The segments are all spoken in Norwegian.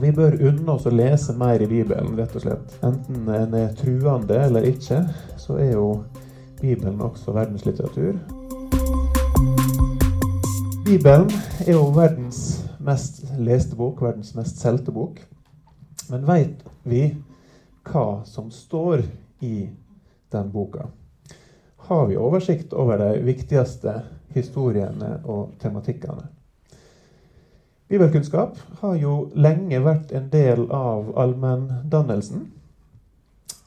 Vi bør unne oss å lese mer i Bibelen, rett og slett. Enten en er truende eller ikke, så er jo Bibelen også verdenslitteratur. Bibelen er jo verdens mest leste bok, verdens mest solgte bok. Men veit vi hva som står i den boka? Har vi oversikt over de viktigste historiene og tematikkene? Bibelkunnskap har jo lenge vært en del av allmenndannelsen.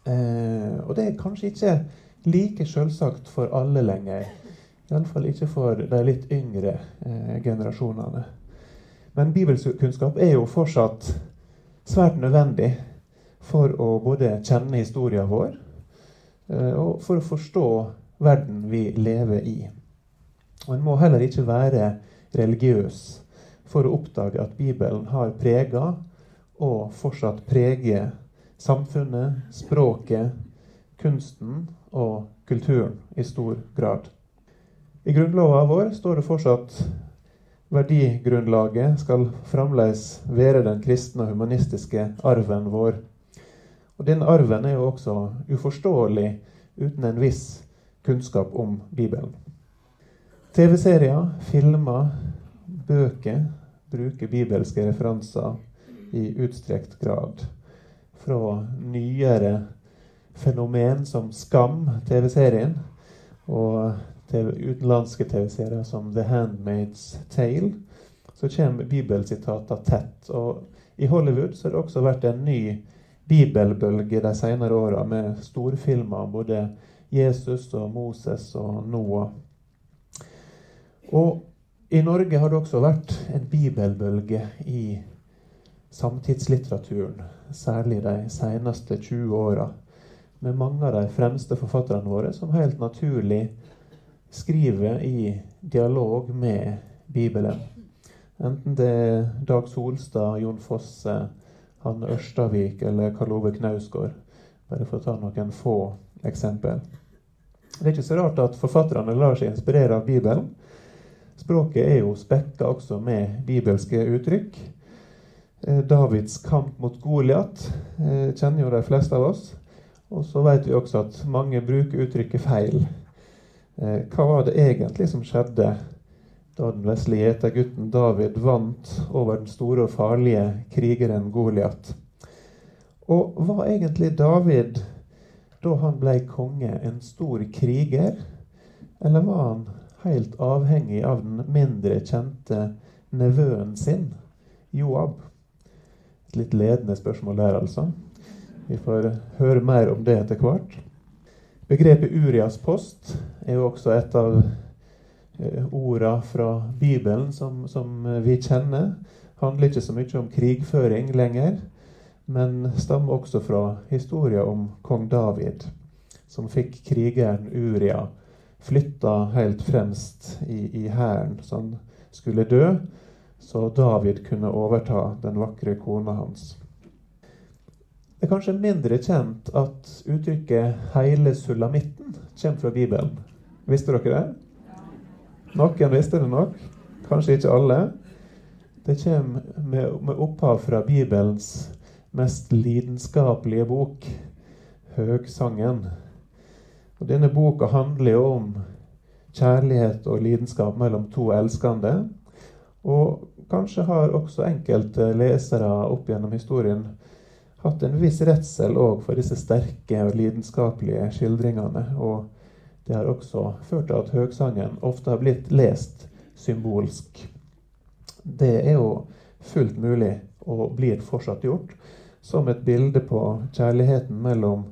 Eh, og det er kanskje ikke like selvsagt for alle lenger. Iallfall ikke for de litt yngre eh, generasjonene. Men bibelkunnskap er jo fortsatt svært nødvendig for å både kjenne historien vår eh, og for å forstå verden vi lever i. Og En må heller ikke være religiøs for å oppdage at Bibelen har prega og fortsatt preger samfunnet, språket, kunsten og kulturen i stor grad. I grunnlova vår står det fortsatt verdigrunnlaget skal fremdeles være den kristne og humanistiske arven vår. Og Denne arven er jo også uforståelig uten en viss kunnskap om Bibelen. TV-serier, filmer, bøker bruker bibelske referanser i utstrekt grad. Fra nyere fenomen som Skam, TV-serien, og TV, utenlandske TV-serier som The Handmaid's Tale, så kommer bibelsitater tett. Og i Hollywood så har det også vært en ny bibelbølge de senere åra, med storfilmer om både Jesus og Moses og Noah. Og i Norge har det også vært en bibelbølge i samtidslitteraturen, særlig de seneste 20 åra, med mange av de fremste forfatterne våre som helt naturlig skriver i dialog med Bibelen. Enten det er Dag Solstad, Jon Fosse, Hanne Ørstavik eller Karl Ove Knausgård, bare for å ta noen få eksempel. Det er ikke så rart at forfatterne lar seg inspirere av Bibelen. Språket er jo spekka også med bibelske uttrykk. Eh, Davids kamp mot Goliat eh, kjenner jo de fleste av oss. Og så vet vi også at mange bruker uttrykket feil. Eh, hva var det egentlig som skjedde da den vesle gjetergutten David vant over den store og farlige krigeren Goliat? Og var egentlig David, da han ble konge, en stor kriger? Eller var han helt avhengig av den mindre kjente nevøen sin, Joab? Et litt ledende spørsmål der, altså. Vi får høre mer om det etter hvert. Begrepet Urias post er jo også et av eh, orda fra Bibelen som, som, vi kjenner. Handler ikke så mye om krigføring lenger, men stammer også fra historien om kong David, som fikk krigeren Uria flytta helt fremst i hæren, så han skulle dø, så David kunne overta den vakre kona hans. Det er kanskje mindre kjent at uttrykket 'heile sulamitten' kommer fra Bibelen. Visste dere det? Noen visste det nok, kanskje ikke alle. Det kommer med, med opphav fra Bibelens mest lidenskapelige bok, 'Høgsangen'. Og Denne boka handler jo om kjærlighet og lidenskap mellom to elskende. Og kanskje har også enkelte lesere opp gjennom historien hatt en viss redsel òg for disse sterke og lidenskapelige skildringene. Og det har også ført til at høgsangen ofte har blitt lest symbolsk. Det er jo fullt mulig og blir fortsatt gjort som et bilde på kjærligheten mellom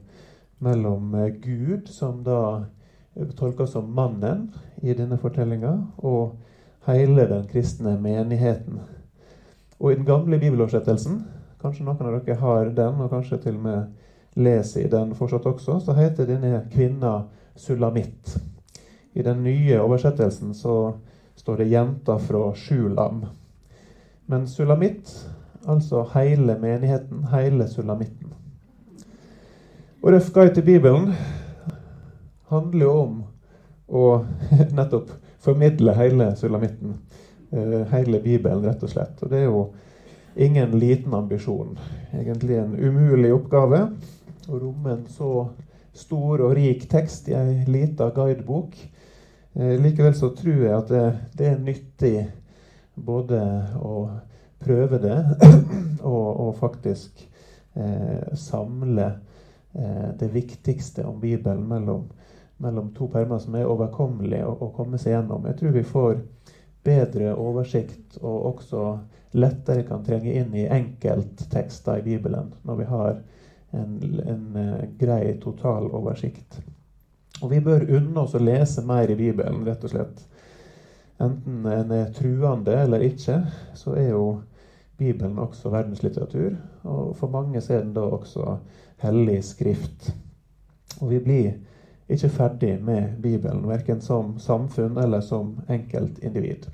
mellom eh, Gud, som da tolkes som mannen i denne fortellinga, og hele den kristne menigheten. Og i den gamle bibeloversettelsen, kanskje noen av dere har den, og kanskje til og med leser i den fortsatt også, så heter denne kvinna Sulamitt. I den nye oversettelsen så står det 'jenta fra Sjulam'. Men Sulamitt, altså hele menigheten, hele sulamitten. Og Røff guide til Bibelen handler jo om å nettopp formidle hele sulamitten. Uh, hele Bibelen, rett og slett. Og det er jo ingen liten ambisjon. Egentlig en umulig oppgave å romme en så stor og rik tekst i ei lita guidebok. Eh, likevel så tror jeg at det, det er nyttig både å prøve det og, og faktisk eh, samle eh, det viktigste om Bibelen mellom, mellom to permer som er overkommelige å, å komme seg gjennom. Jeg tror vi får bedre oversikt og også lettere kan trenge inn i enkelttekster i Bibelen når vi har en, en uh, grei totaloversikt. Og vi bør unne oss å lese mer i Bibelen, rett og slett. Enten en er truende eller ikke, så er jo Bibelen også verdenslitteratur. Og for mange er den da også hellig skrift. Og vi blir ikke ferdig med Bibelen, verken som samfunn eller som enkeltindivid.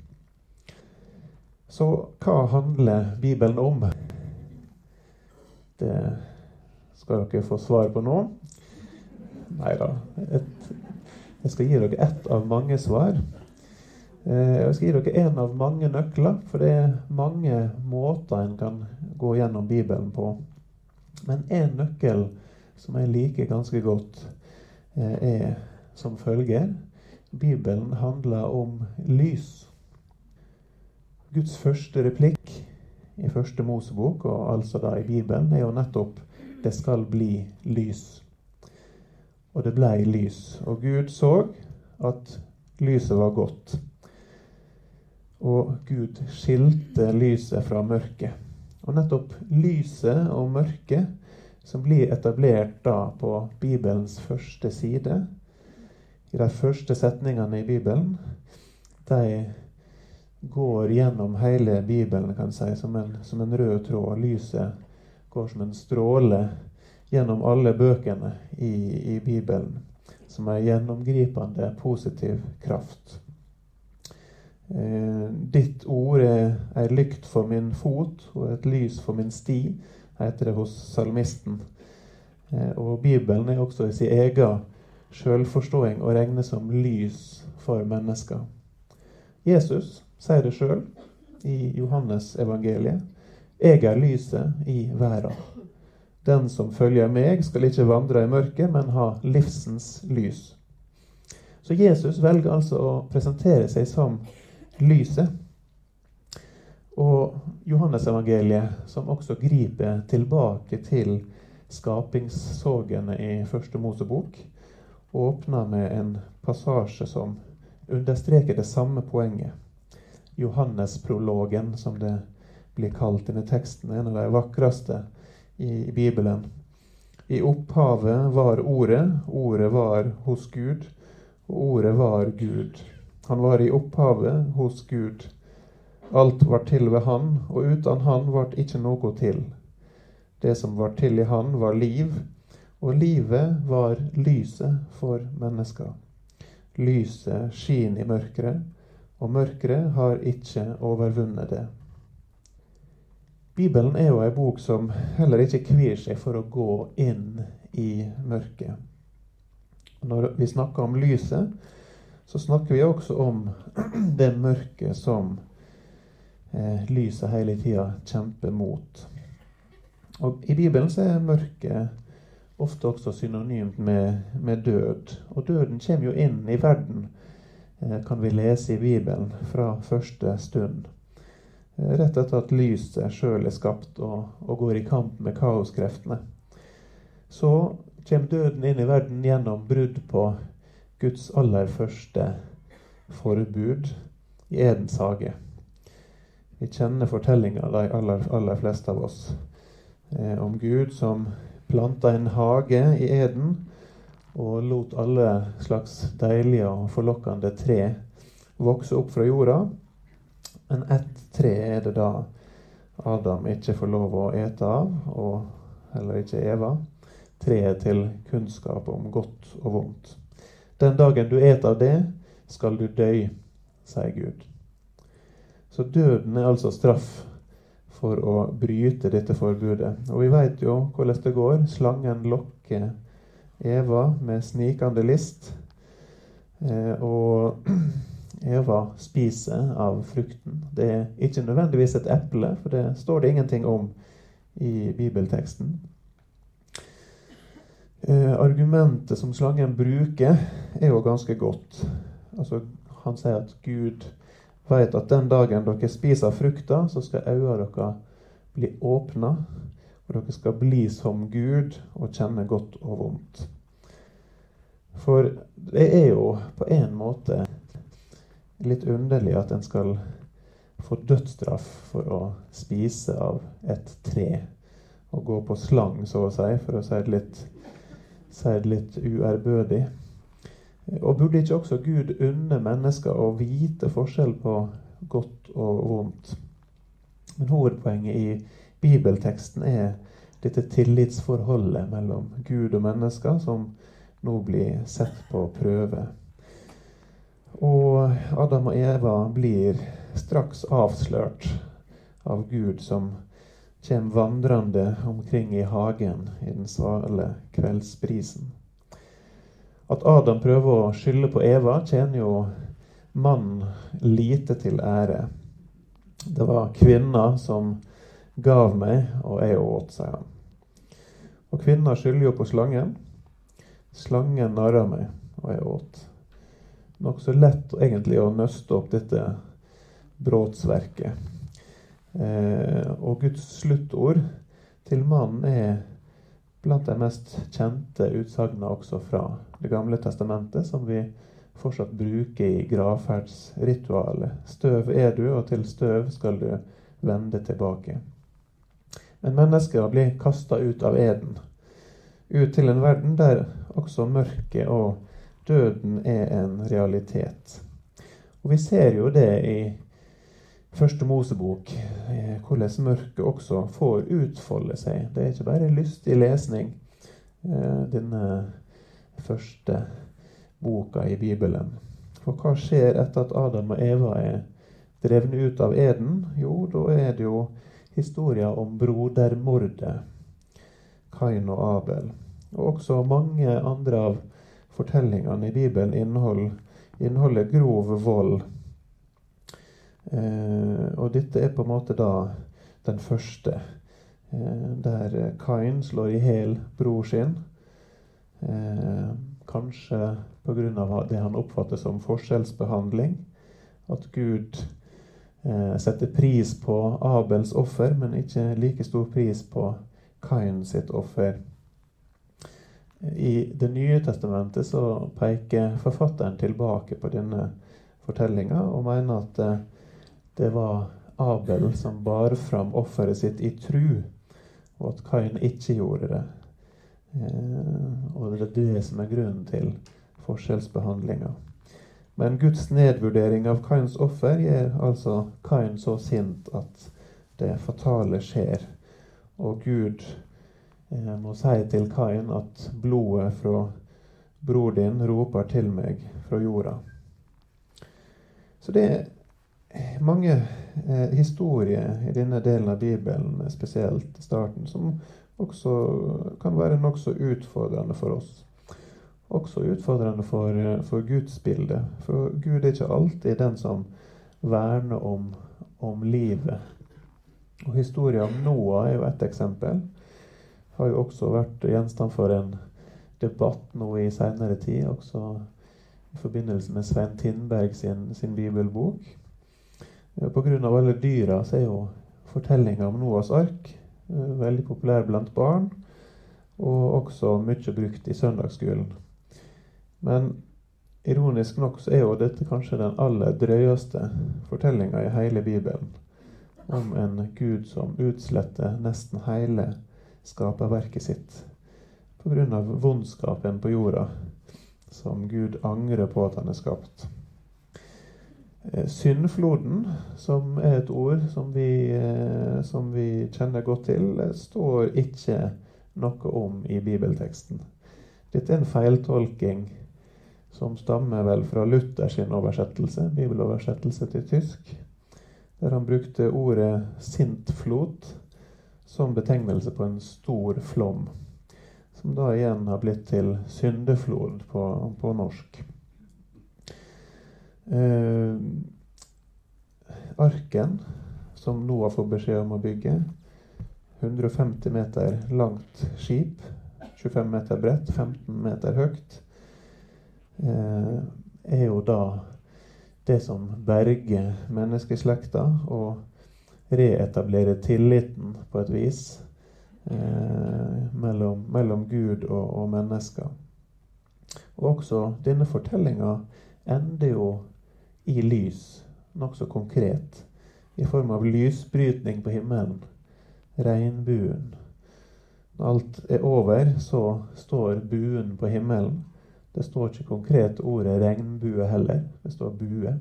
Så hva handler Bibelen om? Det skal dere få svar på nå. Nei da. Jeg skal gi dere ett av mange svar. Eh, jeg skal gi dere én av mange nøkler, for det er mange måter en kan gå gjennom Bibelen på. Men én nøkkel som jeg liker ganske godt, eh, er som følger Bibelen handler om lys. Guds første replikk i første Mosebok, og altså da i Bibelen, er jo nettopp 'det skal bli lys'. Og det blei lys. Og Gud så at lyset var godt. Og Gud skilte lyset fra mørket. Og nettopp lyset og mørket som blir etablert da på Bibelens første side, i de første setningene i Bibelen, de går gjennom hele Bibelen kan si, som en, som en rød tråd. Lyset går som en stråle gjennom alle bøkene i, i Bibelen, som er gjennomgripende positiv kraft. Eh, ditt ord er ei lykt for min fot og et lys for min sti, heter det hos salmisten. Eh, og Bibelen er også i sin egen sjølforståing å regne som lys for mennesker. Jesus sier det sjøl i Johannes evangeliet. Jeg er lyset i verden. Den som følger meg, skal ikke vandre i mørket, men ha livsens lys. Så Jesus velger altså å presentere seg som lyset. Og Johannesevangeliet, som også griper tilbake til skapingssogene i første Mosebok, åpner med en passasje som understreker det samme poenget. Johannesprologen, som det blir kalt denne teksten, en av de vakreste i Bibelen. I opphavet var Ordet, Ordet var hos Gud, og Ordet var Gud. Han var i opphavet hos Gud. Alt var til ved Han, og uten Han vart ikke noe til. Det som var til i Han, var liv, og livet var lyset for mennesker. Lyset skin i mørket, og mørket har ikke overvunnet det. Bibelen er jo ei bok som heller ikke kvir seg for å gå inn i mørket. Når vi snakker om lyset, så snakker vi også om det mørket som eh, lyset hele tida kjemper mot. Og I Bibelen så er mørket ofte også synonymt med, med, død. Og døden kommer jo inn i verden, eh, kan vi lese i Bibelen, fra første stund. Eh, rett etter at lyset sjøl er skapt og, og, går i kamp med kaoskreftene. Så kommer døden inn i verden gjennom brudd på Guds aller første forbud i Edens hage. Vi kjenner fortellinga, de aller, aller, fleste av oss, eh, om Gud som planta en hage i Eden og lot alle slags deilige og forlokkende tre vokse opp fra jorda. Men ett tre er det da Adam ikke får lov å ete av, og heller ikke Eva. Treet til kunnskap om godt og vondt. Den dagen du et av det, skal du dø, sier Gud. Så døden er altså straff for å bryte dette forbudet. Og vi veit jo hvordan det går. Slangen lokker Eva med snikende list. Eh, og Eva spiser av frukten. Det er ikke nødvendigvis et eple, for det står det ingenting om i bibelteksten. Eh, argumentet som slangen bruker, er jo ganske godt. Altså, han sier at Gud vet at den dagen dere spiser frukta, så skal øynene deres bli åpna, og dere skal bli som Gud og kjenne godt og vondt. For det er jo på en måte litt underlig at en skal få dødsstraff for å spise av et tre. Og gå på slang, så å si, for å si det litt, si det litt uærbødig. Og burde ikke også Gud unne mennesker å vite forskjell på godt og vondt? Men hovedpoenget i bibelteksten er dette tillitsforholdet mellom Gud og mennesker, som nå blir sett på prøve. Og Adam og Eva blir straks avslørt av Gud som kommer vandrende omkring i hagen i den svale kveldsbrisen. At Adam prøver å skylde på Eva, tjener jo mannen lite til ære. Det var kvinna som gav meg, og jeg åt, sier han. Og kvinna skylder jo på slangen. Slangen narra meg, og jeg åt. Nokså lett egentlig å nøste opp dette brotsverket. Eh, og Guds sluttord til mannen er blant de mest kjente utsagnene også fra Det gamle testamentet, som vi fortsatt bruker i gravferdsritualet. Støv er du, og til støv skal du vende tilbake. Men mennesker blir kasta ut av eden, ut til en verden der også mørket og døden er en realitet. Og vi ser jo det i Første Mosebok, eh, hvordan mørket også får utfolde seg. Det er ikke bare lystig lesning, eh, denne første boka i Bibelen. For hva skjer etter at Adam og Eva er drevne ut av eden? Jo, da er det jo historia om brodermordet. Kain og Abel. Og også mange andre av fortellingene i Bibelen inneholder, inneholder grov vold og dette er på en måte da den første, eh, der Kain slår i hjel bror sin. Eh, kanskje pga. det han oppfatter som forskjellsbehandling. At Gud eh, setter pris på Abels offer, men ikke like stor pris på Kain sitt offer. I Det nye testamentet så peker forfatteren tilbake på denne fortellinga og mener at eh, det var Abel som bar fram offeret sitt i tru, og at Kain ikke gjorde det. Eh, og det er det som er grunnen til forskjellsbehandlinga. Men Guds nedvurdering av Kains offer gjør altså Kain så sint at det fatale skjer. Og Gud eh, må si til Kain at blodet fra bror din roper til meg fra jorda. Så det er mange eh, historier i denne delen av Bibelen, spesielt starten, som også kan være nokså utfordrende for oss. Også utfordrende for, eh, for gudsbildet. For Gud er ikke alltid den som verner om, om livet. Og Historien om Noah er jo ett eksempel. Har jo også vært gjenstand for en debatt nå i seinere tid, også i forbindelse med Svein Tindberg sin, sin bibelbok. Pga. alle dyra så er jo fortellinga om Noas ark eh, veldig populær blant barn, og også mye brukt i søndagsskolen. Men ironisk nok så er jo dette kanskje den aller drøyeste fortellinga i hele Bibelen. Om en gud som utsletter nesten hele skaperverket sitt pga. vondskapen på jorda, som Gud angrer på at han er skapt. Eh, syndfloden, som er et ord som vi, eh, som vi kjenner godt til, eh, står ikke noe om i bibelteksten. Dette er en feiltolking som stammer vel fra Luthers oversettelse, bibeloversettelse til tysk, der han brukte ordet 'sintflot' som betegnelse på en stor flom, som da igjen har blitt til syndeflod på, på norsk. Eh, arken, som Noah får beskjed om å bygge, 150 meter langt skip, 25 meter bredt, 15 meter høyt, eh, er jo da det som berger menneskeslekta og reetablerer tilliten på et vis eh, mellom, mellom, Gud og, og, mennesker. Og også denne fortellinga ender jo i lys, nokså konkret, i form av lysbrytning på himmelen, regnbuen. Når alt er over, så står buen på himmelen det står ikke konkret ordet regnbue heller. Det står bue.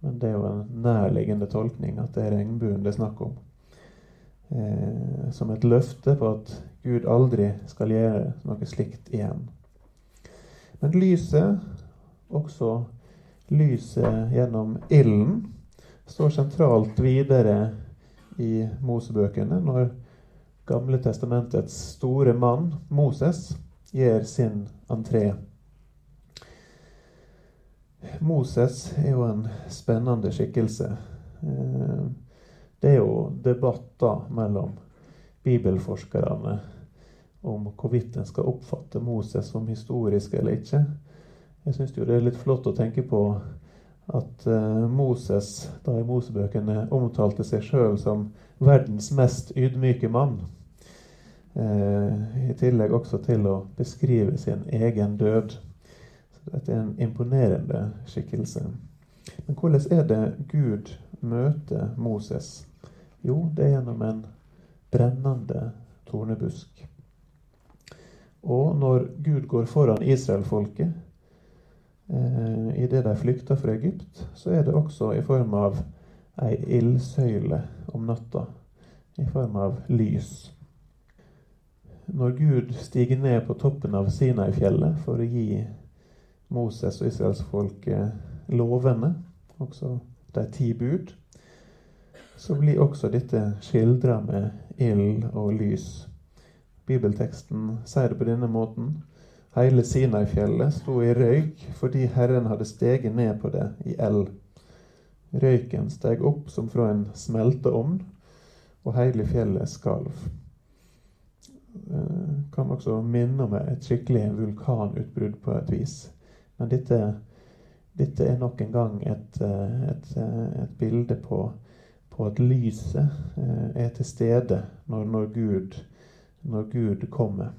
Men det er jo en nærliggende tolkning at det er regnbuen det er snakk om. Eh, som et løfte på at Gud aldri skal gjøre noe slikt igjen. Men lyset, også lyset gjennom ilden, står sentralt videre i Mosebøkene når Gamle testamentets store mann, Moses, gjør sin entré Moses er jo en spennende skikkelse. Eh, det er jo debatter mellom bibelforskerne om hvorvidt en skal oppfatte Moses som historisk eller ikke. Jeg syns det er litt flott å tenke på at uh, Moses da i Mosebøkene omtalte seg sjøl som verdens mest ydmyke mann. Uh, I tillegg også til å beskrive sin egen død. Så Dette er en imponerende skikkelse. Men hvordan er det Gud møter Moses? Jo, det er gjennom en brennende tornebusk. Og når Gud går foran israelfolket eh, idet de flykter fra Egypt, så er det også i form av ei ildsøyle om natta. I form av lys. Når Gud stiger ned på toppen av Sinai-fjellet for å gi Moses og israelsfolket lovene, også de ti bud, så blir også dette skildra med ild og lys. Bibelteksten sier det på denne måten. Hele Sinai-fjellet sto i røyk fordi Herren hadde steget ned på det i eld. Røyken steg opp som fra en smelteovn, og hele fjellet skalv. Eh, kan også minne om et skikkelig vulkanutbrudd på et vis. Men dette, dette er nok en gang et, eh, et, eh, et bilde på, på, at lyset er til stede når, når, Gud, når Gud kommer.